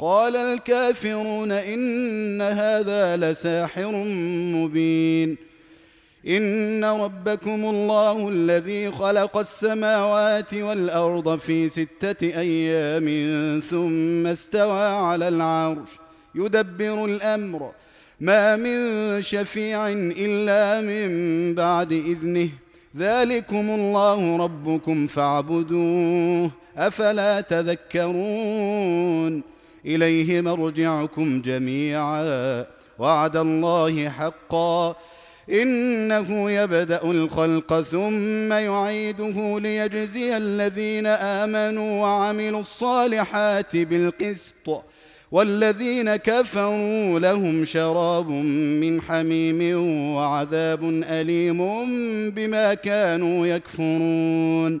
قال الكافرون إن هذا لساحر مبين. إن ربكم الله الذي خلق السماوات والأرض في ستة أيام ثم استوى على العرش يدبر الأمر. ما من شفيع إلا من بعد إذنه. ذلكم الله ربكم فاعبدوه أفلا تذكرون. إليه مرجعكم جميعا. وعد الله حقا. إنه يبدأ الخلق ثم يعيده ليجزي الذين آمنوا وعملوا الصالحات بالقسط. والذين كفروا لهم شراب من حميم وعذاب أليم بما كانوا يكفرون.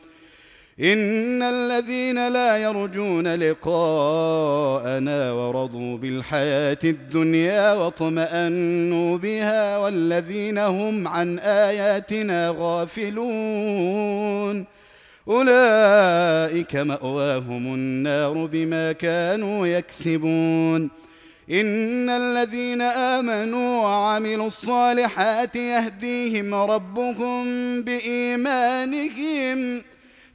إن الذين لا يرجون لقاءنا ورضوا بالحياة الدنيا واطمأنوا بها والذين هم عن آياتنا غافلون. أولئك مأواهم النار بما كانوا يكسبون. إن الذين آمنوا وعملوا الصالحات يهديهم ربهم بإيمانهم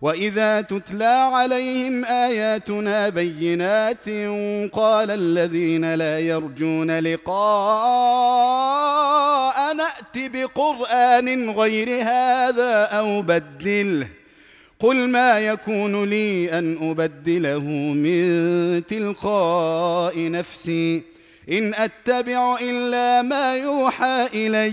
واذا تتلى عليهم اياتنا بينات قال الذين لا يرجون لقاء نات بقران غير هذا أو بدله قل ما يكون لي ان ابدله من تلقاء نفسي ان اتبع الا ما يوحى اليّ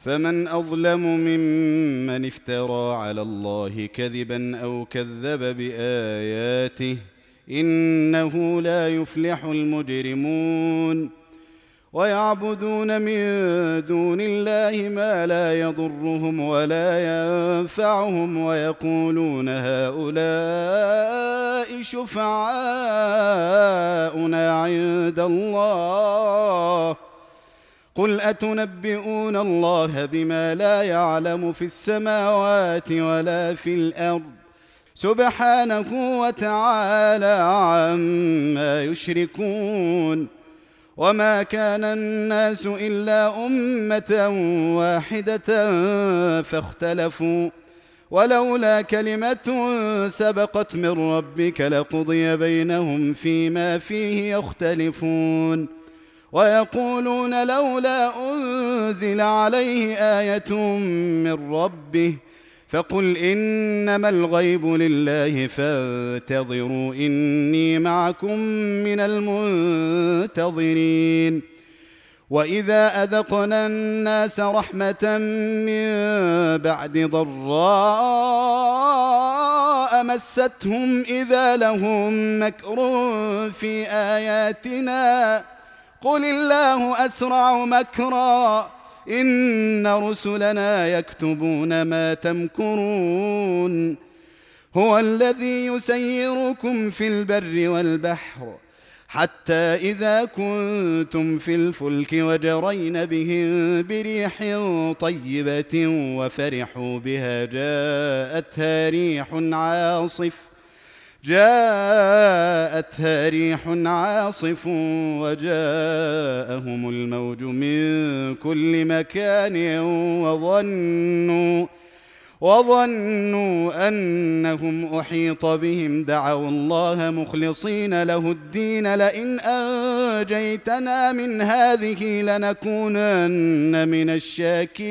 فمن أظلم ممن افترى على الله كذبا أو كذب بآياته إنه لا يفلح المجرمون. ويعبدون من دون الله ما لا يضرهم ولا ينفعهم ويقولون هؤلاء شفعاؤنا عند الله. قل اتنبئون الله بما لا يعلم في السماوات ولا في الأرض سبحانه وتعالى عما يشركون وما كان الناس الا امه واحدة فاختلفوا ولولا كلمه سبقت من ربك لقضي بينهم فيما فيه يختلفون ويقولون لولا أنزل عليه آية من ربه فقل إنما الغيب لله فانتظروا إني معكم من المنتظرين. وإذا أذقنا الناس رحمة من بعد ضراء مستهم إذا لهم مكر في آياتنا. قل الله اسرع مكرا ان رسلنا يكتبون ما تمكرون هو الذي يسيركم في البر والبحر حتى اذا كنتم في الفلك وجرين بهم بريح طيبه وفرحوا بها جاءتها ريح عاصف جاءتها ريح عاصف وجاءهم الموج من كل مكان وظنوا وظنوا أنهم أحيط بهم. دعوا الله مخلصين له الدين. لئن أنجيتنا من هذه لنكونن من الشاكرين.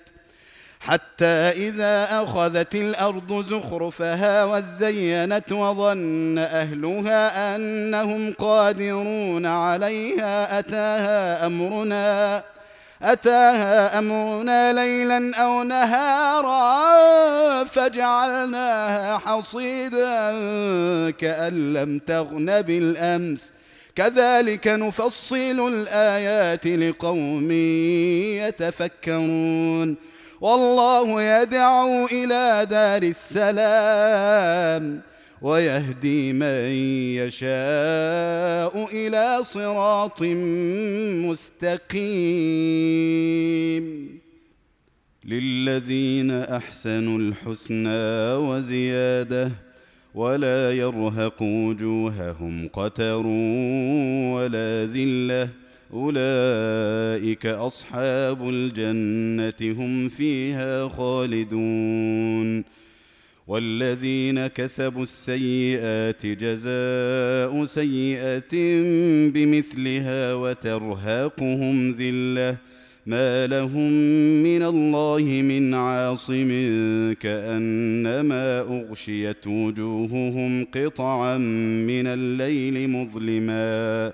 حتى إذا أخذت الأرض زخرفها وزينت وظن أهلها أنهم قادرون عليها أتاها أمرنا أتاها أمرنا ليلا أو نهارا فجعلناها حصيدا كأن لم تغن بالأمس. كذلك نفصل الآيات لقوم يتفكرون. والله يدعو إلى دار السلام ويهدي من يشاء إلى صراط مستقيم. للذين أحسنوا الحسنى وزيادة ولا يرهق وجوههم قتر ولا ذلة أولئك أصحاب الجنة هم فيها خالدون. والذين كسبوا السيئات جزاء سيئة بمثلها وترهقهم ذلة. ما لهم من الله من عاصم كأنما أغشيت وجوههم قطعا من الليل مظلما.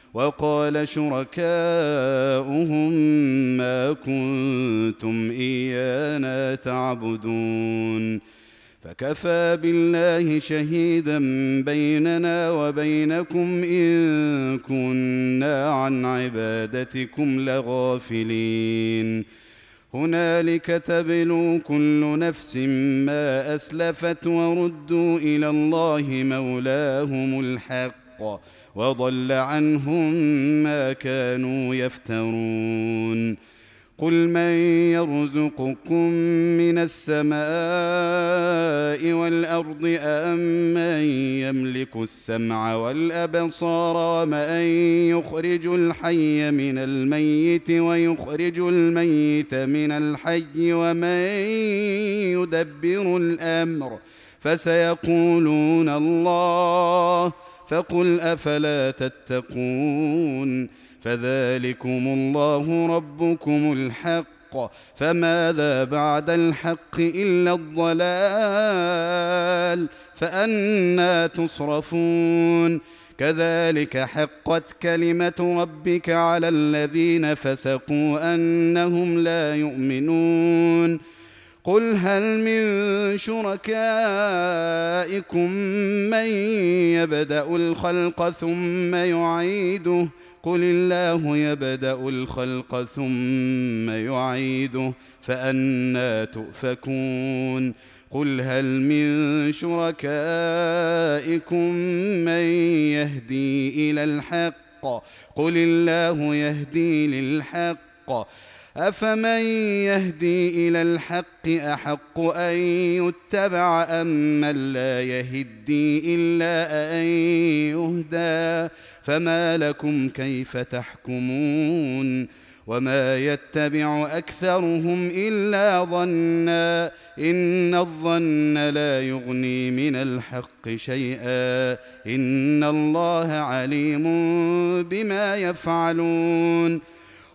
وقال شركاؤهم ما كنتم إيانا تعبدون. فكفى بالله شهيدا بيننا وبينكم إن كنا عن عبادتكم لغافلين. هنالك تبلو كل نفس ما أسلفت وردوا إلى الله مولاهم الحق. وضل عنهم ما كانوا يفترون. قل من يرزقكم من السماء والأرض امن يملك السمع والأبصار ومن يخرج الحي من الميت ويخرج الميت من الحي ومن يدبر الأمر فسيقولون الله فقل أفلا تتقون فذلكم الله ربكم الحق فماذا بعد الحق إلا الضلال فأنا تصرفون كذلك حقت كلمة ربك على الذين فسقوا أنهم لا يؤمنون قل هل من شركائكم من يبدا الخلق ثم يعيده؟ قل الله يبدا الخلق ثم يعيده فانى تؤفكون. قل هل من شركائكم من يهدي إلى الحق؟ قل الله يهدي للحق. افمن يهدي إلى الحق احق ان يتبع ام من لا يهدي الا ان يهدى فما لكم كيف تحكمون وما يتبع اكثرهم الا ظنا ان الظن لا يغني من الحق شيئا ان الله عليم بما يفعلون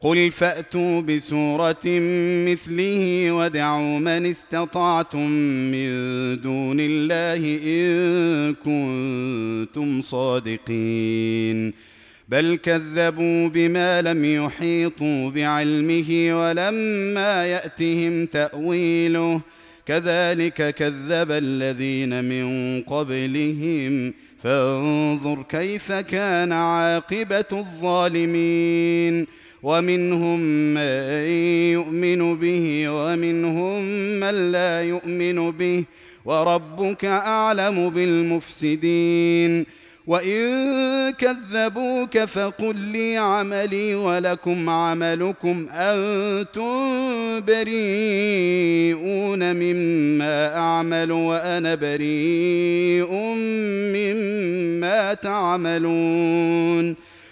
قل فاتوا بسوره مثله وادعوا من استطعتم من دون الله ان كنتم صادقين بل كذبوا بما لم يحيطوا بعلمه ولما ياتهم تاويله كذلك كذب الذين من قبلهم فانظر كيف كان عاقبه الظالمين ومنهم من يؤمن به ومنهم من لا يؤمن به وربك أعلم بالمفسدين وإن كذبوك فقل لي عملي ولكم عملكم أنتم بريئون مما أعمل وأنا بريء مما تعملون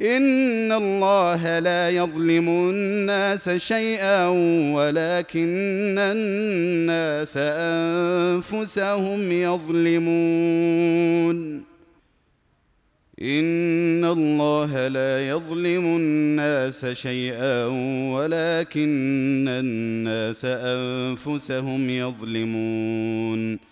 ان الله لا يظلم الناس شيئا ولكن الناس انفسهم يظلمون ان الله لا يظلم الناس شيئا ولكن الناس انفسهم يظلمون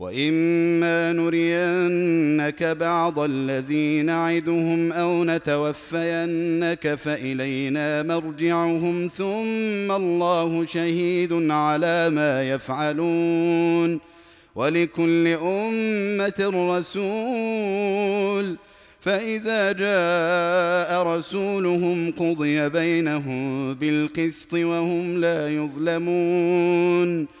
وإما نرينك بعض الذي نعدهم أو نتوفينك فإلينا مرجعهم ثم الله شهيد على ما يفعلون ولكل أمة رسول فإذا جاء رسولهم قضي بينهم بالقسط وهم لا يظلمون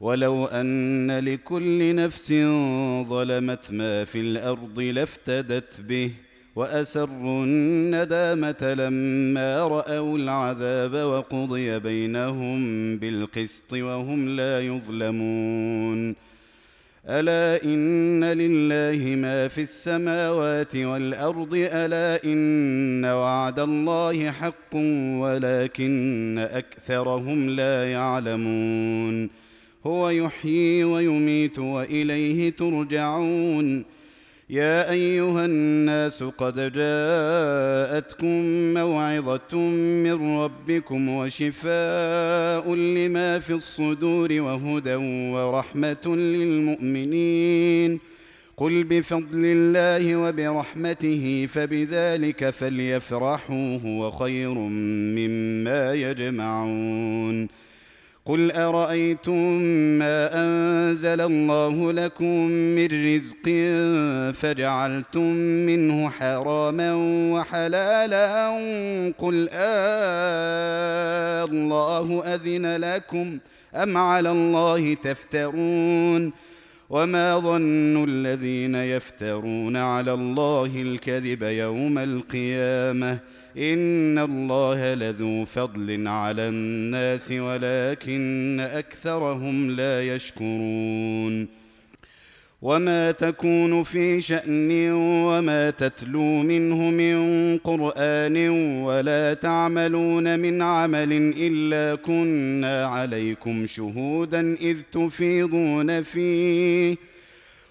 ولو أن لكل نفس ظلمت ما في الأرض لافتدت به وأسروا الندامة لما رأوا العذاب وقضي بينهم بالقسط وهم لا يظلمون. ألا إن لله ما في السماوات والأرض؟ ألا إن وعد الله حق ولكن أكثرهم لا يعلمون. هو يحيي ويميت وإليه ترجعون. يا أيها الناس قد جاءتكم موعظة من ربكم وشفاء لما في الصدور وهدى ورحمة للمؤمنين. قل بفضل الله وبرحمته فبذلك فليفرحوا هو خير مما يجمعون. قل ارايتم ما انزل الله لكم من رزق فجعلتم منه حراما وحلالا قل آه الله اذن لكم ام على الله تفترون وما ظن الذين يفترون على الله الكذب يوم القيامه ان الله لذو فضل على الناس ولكن اكثرهم لا يشكرون وما تكون في شان وما تتلو منه من قران ولا تعملون من عمل الا كنا عليكم شهودا اذ تفيضون فيه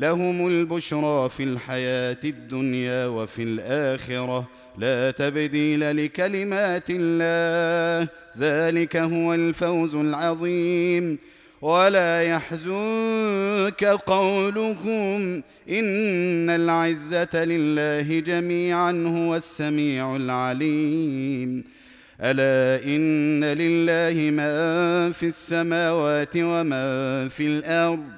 لهم البشرى في الحياة الدنيا وفي الآخرة. لا تبديل لكلمات الله ذلك هو الفوز العظيم. ولا يحزنك قولهم إن العزة لله جميعا هو السميع العليم. ألا إن لله ما في السماوات وما في الأرض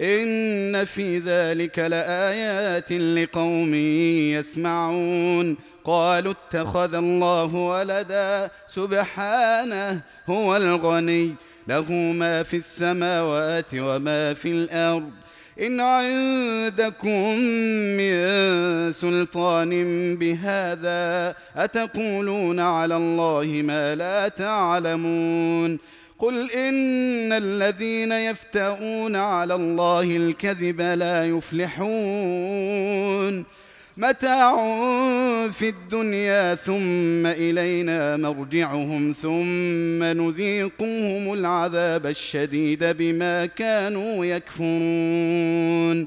إن في ذلك لآيات لقوم يسمعون. قالوا اتخذ الله ولدا. سبحانه هو الغني. له ما في السماوات وما في الأرض. إن عندكم من سلطان بهذا أتقولون على الله ما لا تعلمون؟ قل ان الذين يفتؤون على الله الكذب لا يفلحون متاع في الدنيا ثم الينا مرجعهم ثم نذيقهم العذاب الشديد بما كانوا يكفرون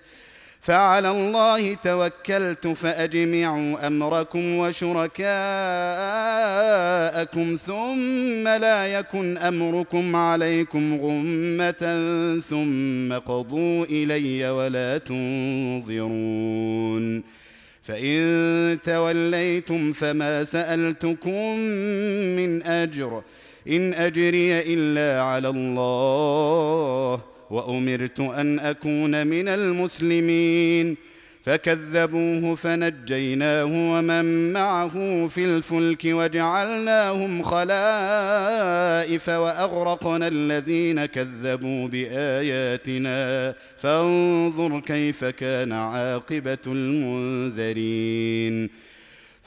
فعلى الله توكلت فأجمعوا أمركم وشركاءكم ثم لا يكن أمركم عليكم غمة ثم قضوا إلي ولا تنظرون. فإن توليتم فما سألتكم من أجر. إن أجري إلا على الله. وأمرت أن أكون من المسلمين. فكذبوه فنجيناه ومن معه في الفلك وجعلناهم خلائف وأغرقنا الذين كذبوا بآياتنا. فانظر كيف كان عاقبة المنذرين.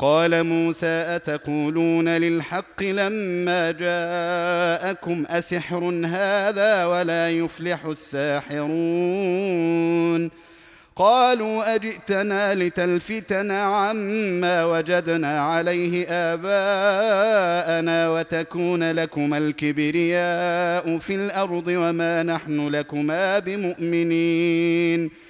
قال موسى أتقولون للحق لما جاءكم أسحر هذا ولا يفلح الساحرون قالوا أجئتنا لتلفتنا عما وجدنا عليه آباءنا وتكون لكما الكبرياء في الأرض وما نحن لكما بمؤمنين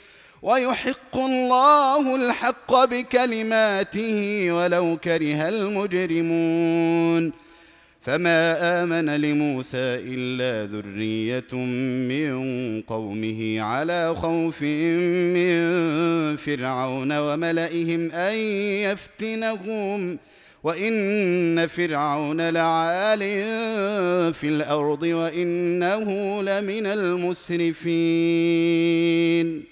ويحق الله الحق بكلماته ولو كره المجرمون. فما آمن لموسى إلا ذرية من قومه على خوف من فرعون وملئهم أن يفتنهم. وإن فرعون لعال في الأرض وإنه لمن المسرفين.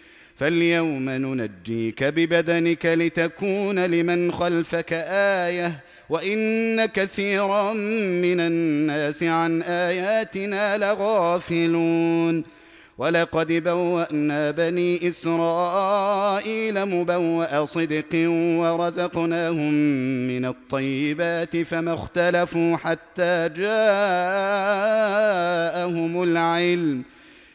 فاليوم ننجيك ببدنك لتكون لمن خلفك آية وإن كثيرا من الناس عن آياتنا لغافلون. ولقد بوأنا بني إسرائيل مبوأ صدق ورزقناهم من الطيبات فما اختلفوا حتى جاءهم العلم.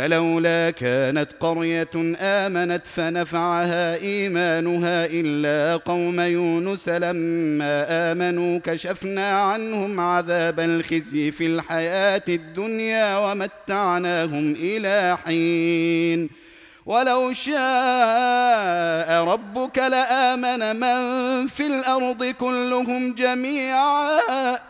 فلولا كانت قرية آمنت فنفعها إيمانها إلا قوم يونس لما آمنوا كشفنا عنهم عذاب الخزي في الحياة الدنيا ومتعناهم إلى حين. ولو شاء ربك لآمن من في الأرض كلهم جميعا.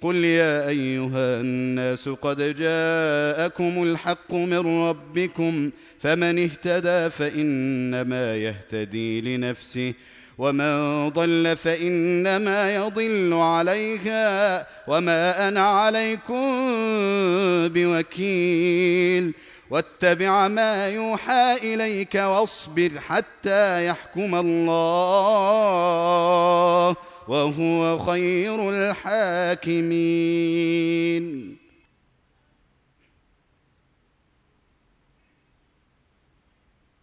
قل يا أيها الناس قد جاءكم الحق من ربكم فمن اهتدى فإنما يهتدي لنفسه ومن ضل فإنما يضل عليها وما أنا عليكم بوكيل. واتبع ما يوحى إليك واصبر حتى يحكم الله. وهو خير الحاكمين.